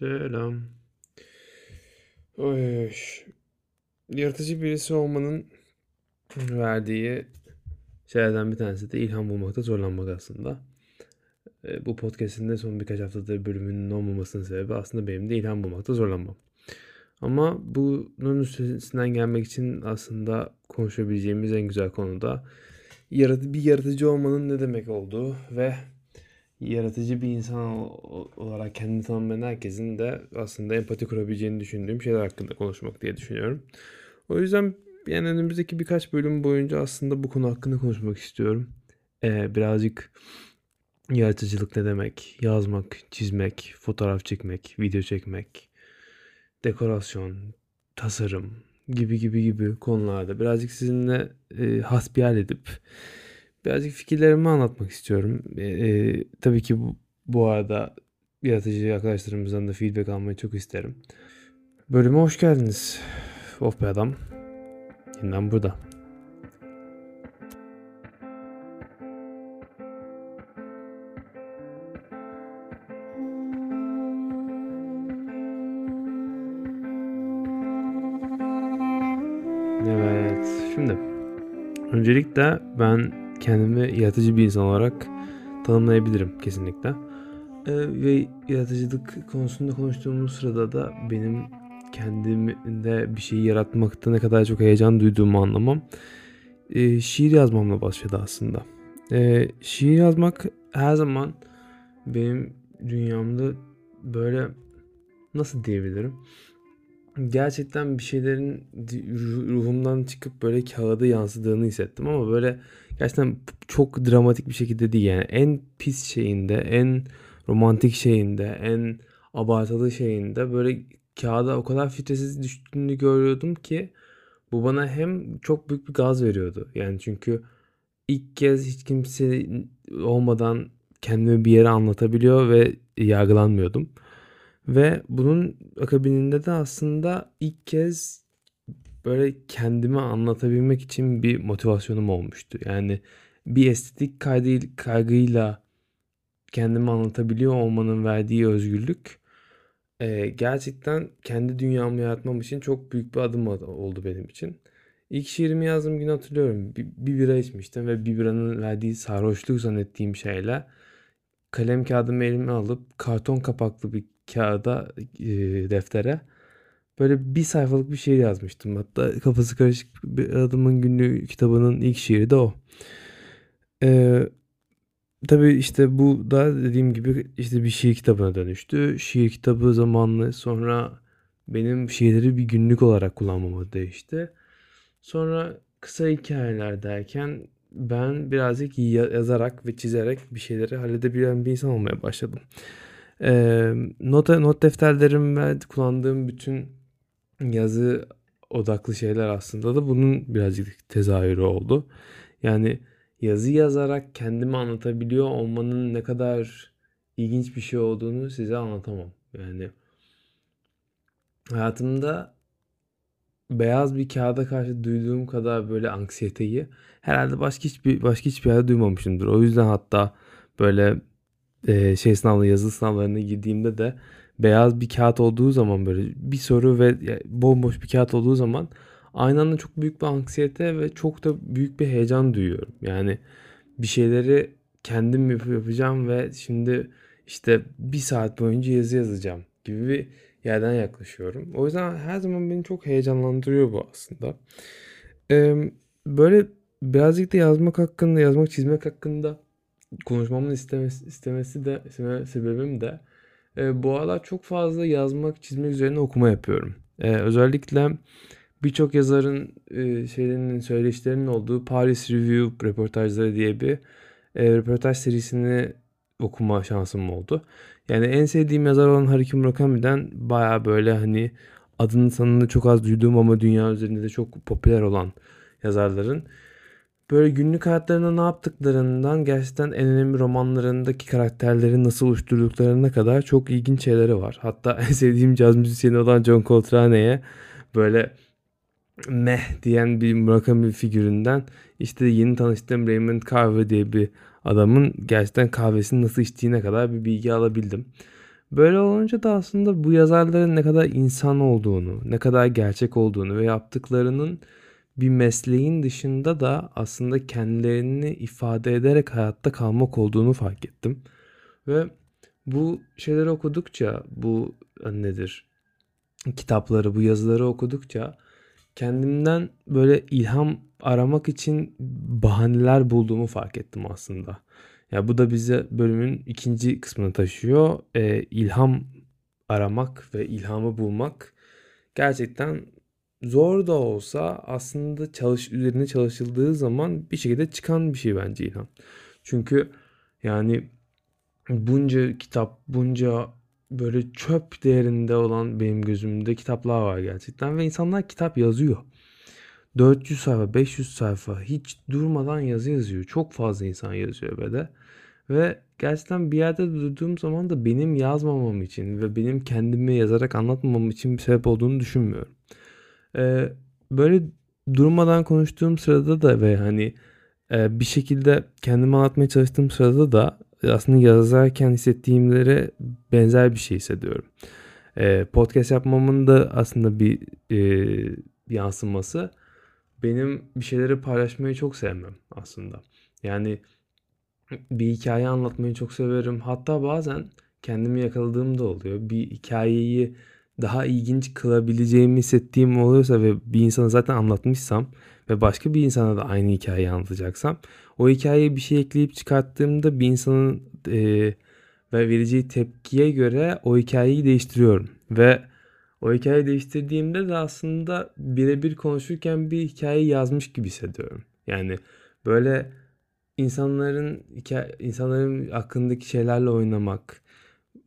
Selam. Oy. Yaratıcı birisi olmanın verdiği şeylerden bir tanesi de ilham bulmakta zorlanmak aslında. E, bu podcast'in de son birkaç haftadır bölümünün olmamasının sebebi aslında benim de ilham bulmakta zorlanmam. Ama bunun üstesinden gelmek için aslında konuşabileceğimiz en güzel konu da bir yaratıcı olmanın ne demek olduğu ve yaratıcı bir insan olarak kendini tanımlayan herkesin de aslında empati kurabileceğini düşündüğüm şeyler hakkında konuşmak diye düşünüyorum. O yüzden yani önümüzdeki birkaç bölüm boyunca aslında bu konu hakkında konuşmak istiyorum. Ee, birazcık yaratıcılık ne demek? Yazmak, çizmek, fotoğraf çekmek, video çekmek, dekorasyon, tasarım gibi gibi gibi konularda birazcık sizinle e, hasbihal edip birazcık fikirlerimi anlatmak istiyorum. E, e, tabii ki bu, bu arada yaratıcı arkadaşlarımızdan da feedback almayı çok isterim. Bölüme hoş geldiniz. Of be adam. Yeniden burada. Evet. Şimdi öncelikle ben kendimi yaratıcı bir insan olarak tanımlayabilirim kesinlikle. Ee, ve yaratıcılık konusunda konuştuğumuz sırada da benim kendimde bir şeyi yaratmakta ne kadar çok heyecan duyduğumu anlamam e, şiir yazmamla başladı aslında. E, şiir yazmak her zaman benim dünyamda böyle nasıl diyebilirim? Gerçekten bir şeylerin ruhumdan çıkıp böyle kağıda yansıdığını hissettim ama böyle gerçekten çok dramatik bir şekilde değil yani en pis şeyinde, en romantik şeyinde, en abartılı şeyinde böyle kağıda o kadar filtresiz düştüğünü görüyordum ki bu bana hem çok büyük bir gaz veriyordu. Yani çünkü ilk kez hiç kimse olmadan kendimi bir yere anlatabiliyor ve yargılanmıyordum. Ve bunun akabininde de aslında ilk kez böyle kendimi anlatabilmek için bir motivasyonum olmuştu. Yani bir estetik kaygı, kaygıyla kendimi anlatabiliyor olmanın verdiği özgürlük e, gerçekten kendi dünyamı yaratmam için çok büyük bir adım oldu benim için. İlk şiirimi yazdığım gün hatırlıyorum. Bir, bir bira içmiştim ve bir biranın verdiği sarhoşluk zannettiğim şeyle kalem kağıdımı elime alıp karton kapaklı bir kağıda e, deftere böyle bir sayfalık bir şiir yazmıştım. Hatta kafası karışık bir adamın günlüğü kitabının ilk şiiri de o. Ee, tabii işte bu da dediğim gibi işte bir şiir kitabına dönüştü. Şiir kitabı zamanlı sonra benim şiirleri bir günlük olarak kullanmama değişti. Sonra kısa hikayeler derken ben birazcık yazarak ve çizerek bir şeyleri halledebilen bir insan olmaya başladım. Ee, not, not defterlerim ve kullandığım bütün yazı odaklı şeyler aslında da bunun birazcık tezahürü oldu. Yani yazı yazarak kendimi anlatabiliyor olmanın ne kadar ilginç bir şey olduğunu size anlatamam. Yani hayatımda beyaz bir kağıda karşı duyduğum kadar böyle anksiyeteyi herhalde başka hiçbir başka hiçbir yerde duymamışımdır. O yüzden hatta böyle e, şey sınavlı yazı sınavlarına girdiğimde de beyaz bir kağıt olduğu zaman böyle bir soru ve bomboş bir kağıt olduğu zaman aynı anda çok büyük bir anksiyete ve çok da büyük bir heyecan duyuyorum. Yani bir şeyleri kendim yapacağım ve şimdi işte bir saat boyunca yazı yazacağım gibi bir yerden yaklaşıyorum. O yüzden her zaman beni çok heyecanlandırıyor bu aslında. Ee, böyle birazcık da yazmak hakkında, yazmak çizmek hakkında konuşmamın istemesi, istemesi de sebebim de e, bu aralar çok fazla yazmak, çizmek üzerine okuma yapıyorum. E, özellikle birçok yazarın e, şeylerinin söyleşilerinin olduğu Paris Review röportajları diye bir e, röportaj serisini okuma şansım oldu. Yani en sevdiğim yazar olan Haruki Murakami'den baya böyle hani adını sanını çok az duyduğum ama dünya üzerinde de çok popüler olan yazarların böyle günlük hayatlarında ne yaptıklarından gerçekten en önemli romanlarındaki karakterleri nasıl oluşturduklarına kadar çok ilginç şeyleri var. Hatta en sevdiğim caz müzisyeni olan John Coltrane'ye böyle meh diyen bir Murakami figüründen işte yeni tanıştığım Raymond Carver diye bir adamın gerçekten kahvesini nasıl içtiğine kadar bir bilgi alabildim. Böyle olunca da aslında bu yazarların ne kadar insan olduğunu, ne kadar gerçek olduğunu ve yaptıklarının bir mesleğin dışında da aslında kendilerini ifade ederek hayatta kalmak olduğunu fark ettim. Ve bu şeyleri okudukça, bu nedir? Kitapları, bu yazıları okudukça kendimden böyle ilham aramak için bahaneler bulduğumu fark ettim aslında. Ya bu da bize bölümün ikinci kısmını taşıyor. Ee, ilham aramak ve ilhamı bulmak gerçekten zor da olsa aslında çalış üzerine çalışıldığı zaman bir şekilde çıkan bir şey bence ilham. Çünkü yani bunca kitap, bunca böyle çöp değerinde olan benim gözümde kitaplar var gerçekten ve insanlar kitap yazıyor. 400 sayfa, 500 sayfa hiç durmadan yazı yazıyor. Çok fazla insan yazıyor be de. Ve gerçekten bir yerde durduğum zaman da benim yazmamam için ve benim kendimi yazarak anlatmamam için bir sebep olduğunu düşünmüyorum. Ee, böyle durmadan konuştuğum sırada da ve hani e, bir şekilde kendimi anlatmaya çalıştığım sırada da aslında yazarken hissettiğimlere benzer bir şey hissediyorum. E, podcast yapmamın da aslında bir e, yansıması benim bir şeyleri paylaşmayı çok sevmem aslında. Yani bir hikaye anlatmayı çok severim. Hatta bazen kendimi yakaladığım da oluyor. Bir hikayeyi daha ilginç kılabileceğimi hissettiğim oluyorsa ve bir insana zaten anlatmışsam ve başka bir insana da aynı hikayeyi anlatacaksam o hikayeye bir şey ekleyip çıkarttığımda bir insanın e, ve vereceği tepkiye göre o hikayeyi değiştiriyorum. Ve o hikayeyi değiştirdiğimde de aslında birebir konuşurken bir hikaye yazmış gibi hissediyorum. Yani böyle insanların insanların hakkındaki şeylerle oynamak,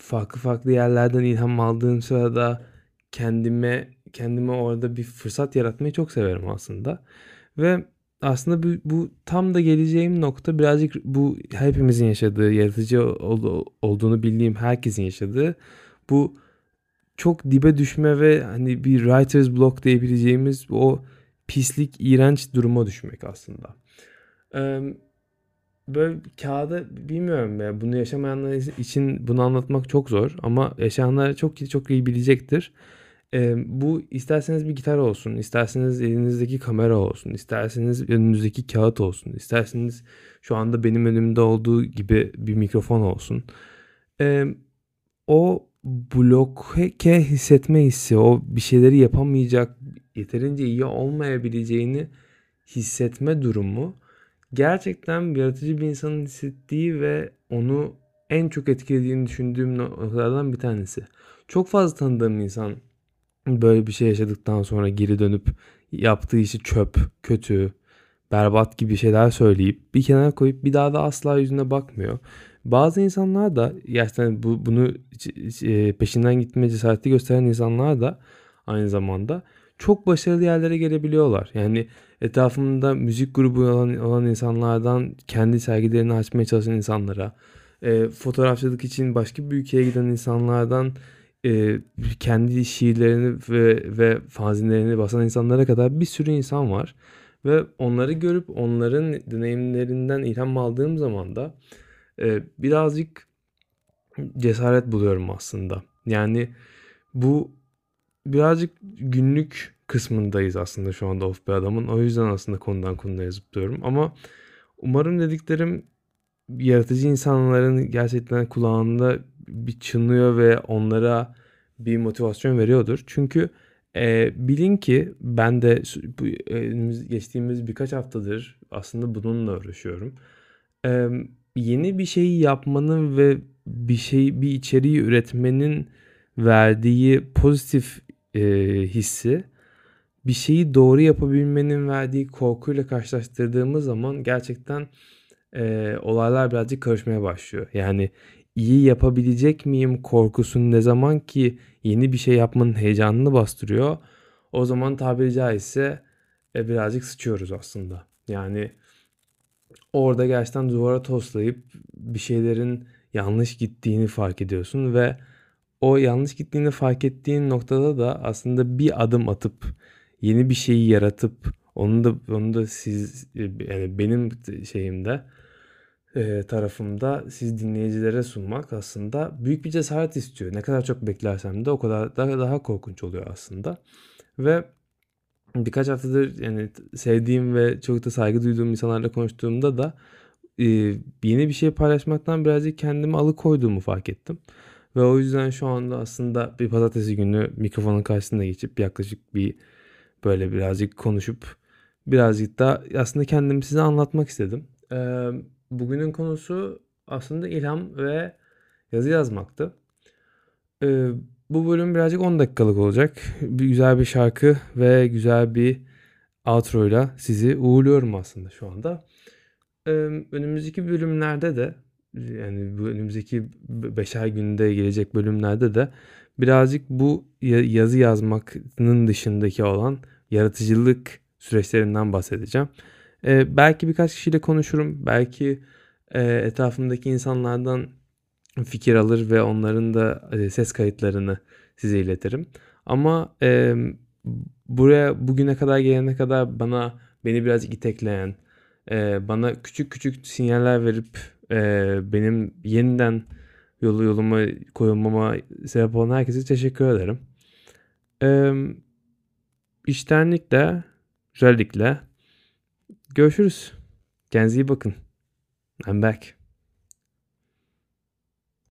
farklı farklı yerlerden ilham aldığım sırada kendime kendime orada bir fırsat yaratmayı çok severim aslında. Ve aslında bu, bu tam da geleceğim nokta birazcık bu hepimizin yaşadığı, yaratıcı ol, olduğunu bildiğim herkesin yaşadığı bu çok dibe düşme ve hani bir writer's block diyebileceğimiz o pislik, iğrenç duruma düşmek aslında. Ee, böyle kağıda bilmiyorum ya bunu yaşamayanlar için bunu anlatmak çok zor ama yaşayanlar çok iyi çok iyi bilecektir. E, bu isterseniz bir gitar olsun, isterseniz elinizdeki kamera olsun, isterseniz önünüzdeki kağıt olsun, isterseniz şu anda benim önümde olduğu gibi bir mikrofon olsun. E, o bloke hissetme hissi, o bir şeyleri yapamayacak, yeterince iyi olmayabileceğini hissetme durumu gerçekten yaratıcı bir insanın hissettiği ve onu en çok etkilediğini düşündüğüm noktalardan bir tanesi. Çok fazla tanıdığım insan böyle bir şey yaşadıktan sonra geri dönüp yaptığı işi çöp, kötü, berbat gibi şeyler söyleyip bir kenara koyup bir daha da asla yüzüne bakmıyor. Bazı insanlar da gerçekten bu, bunu e, peşinden gitme cesareti gösteren insanlar da aynı zamanda çok başarılı yerlere gelebiliyorlar. Yani etrafımda müzik grubu olan, olan insanlardan kendi sergilerini açmaya çalışan insanlara, e, fotoğrafçılık için başka bir ülkeye giden insanlardan e, kendi şiirlerini ve, ve fanzinlerini basan insanlara kadar bir sürü insan var. Ve onları görüp onların deneyimlerinden ilham aldığım zaman da e, birazcık cesaret buluyorum aslında. Yani bu birazcık günlük kısmındayız aslında şu anda Of Bir Adam'ın. O yüzden aslında konudan konuya zıplıyorum. Ama umarım dediklerim yaratıcı insanların gerçekten kulağında bir çınlıyor ve onlara bir motivasyon veriyordur. Çünkü e, bilin ki ben de bu, e, geçtiğimiz birkaç haftadır aslında bununla uğraşıyorum. E, yeni bir şeyi yapmanın ve bir şey bir içeriği üretmenin verdiği pozitif e, hissi bir şeyi doğru yapabilmenin verdiği korkuyla karşılaştırdığımız zaman gerçekten e, olaylar birazcık karışmaya başlıyor. Yani iyi yapabilecek miyim korkusunu ne zaman ki yeni bir şey yapmanın heyecanını bastırıyor. O zaman tabiri caizse e, birazcık sıçıyoruz aslında. Yani orada gerçekten duvara toslayıp bir şeylerin yanlış gittiğini fark ediyorsun ve o yanlış gittiğini fark ettiğin noktada da aslında bir adım atıp yeni bir şeyi yaratıp onu da onu da siz yani benim şeyimde e, tarafımda siz dinleyicilere sunmak aslında büyük bir cesaret istiyor. Ne kadar çok beklersem de o kadar daha, daha korkunç oluyor aslında. Ve birkaç haftadır yani sevdiğim ve çok da saygı duyduğum insanlarla konuştuğumda da e, yeni bir şey paylaşmaktan birazcık kendimi alıkoyduğumu fark ettim. Ve o yüzden şu anda aslında bir pazartesi günü mikrofonun karşısında geçip yaklaşık bir böyle birazcık konuşup birazcık da aslında kendimi size anlatmak istedim. Ee, bugünün konusu aslında ilham ve yazı yazmaktı. Ee, bu bölüm birazcık 10 dakikalık olacak. Bir güzel bir şarkı ve güzel bir outro ile sizi uğurluyorum aslında şu anda. Ee, önümüzdeki bölümlerde de yani bu önümüzdeki beşer günde gelecek bölümlerde de birazcık bu yazı yazmakın dışındaki olan yaratıcılık süreçlerinden bahsedeceğim. Ee, belki birkaç kişiyle konuşurum. Belki e, etrafımdaki insanlardan fikir alır ve onların da e, ses kayıtlarını size iletirim. Ama e, buraya bugüne kadar gelene kadar bana beni biraz itekleyen, e, bana küçük küçük sinyaller verip e, benim yeniden yolu yoluma koyulmama sebep olan herkese teşekkür ederim. E, iştenlikle, güzellikle görüşürüz. Kendinize iyi bakın. I'm back.